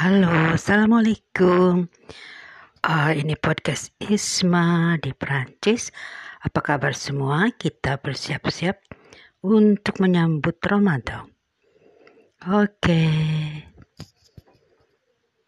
Halo, Assalamualaikum. Uh, ini podcast Isma di Prancis. Apa kabar semua? Kita bersiap-siap untuk menyambut Ramadan. Oke. Okay.